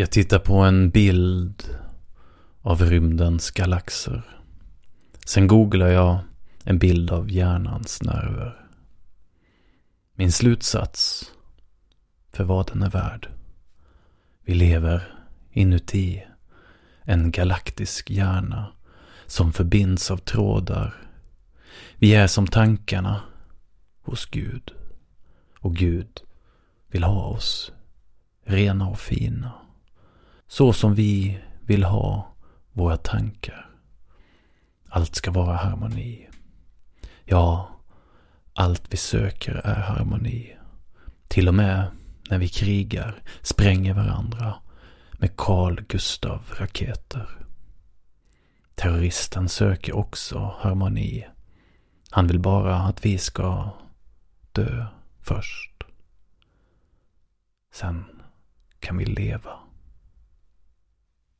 Jag tittar på en bild av rymdens galaxer. Sen googlar jag en bild av hjärnans nerver. Min slutsats, för vad den är värd. Vi lever inuti en galaktisk hjärna som förbinds av trådar. Vi är som tankarna hos Gud. Och Gud vill ha oss rena och fina. Så som vi vill ha våra tankar. Allt ska vara harmoni. Ja, allt vi söker är harmoni. Till och med när vi krigar, spränger varandra med Carl Gustav-raketer. Terroristen söker också harmoni. Han vill bara att vi ska dö först. Sen kan vi leva.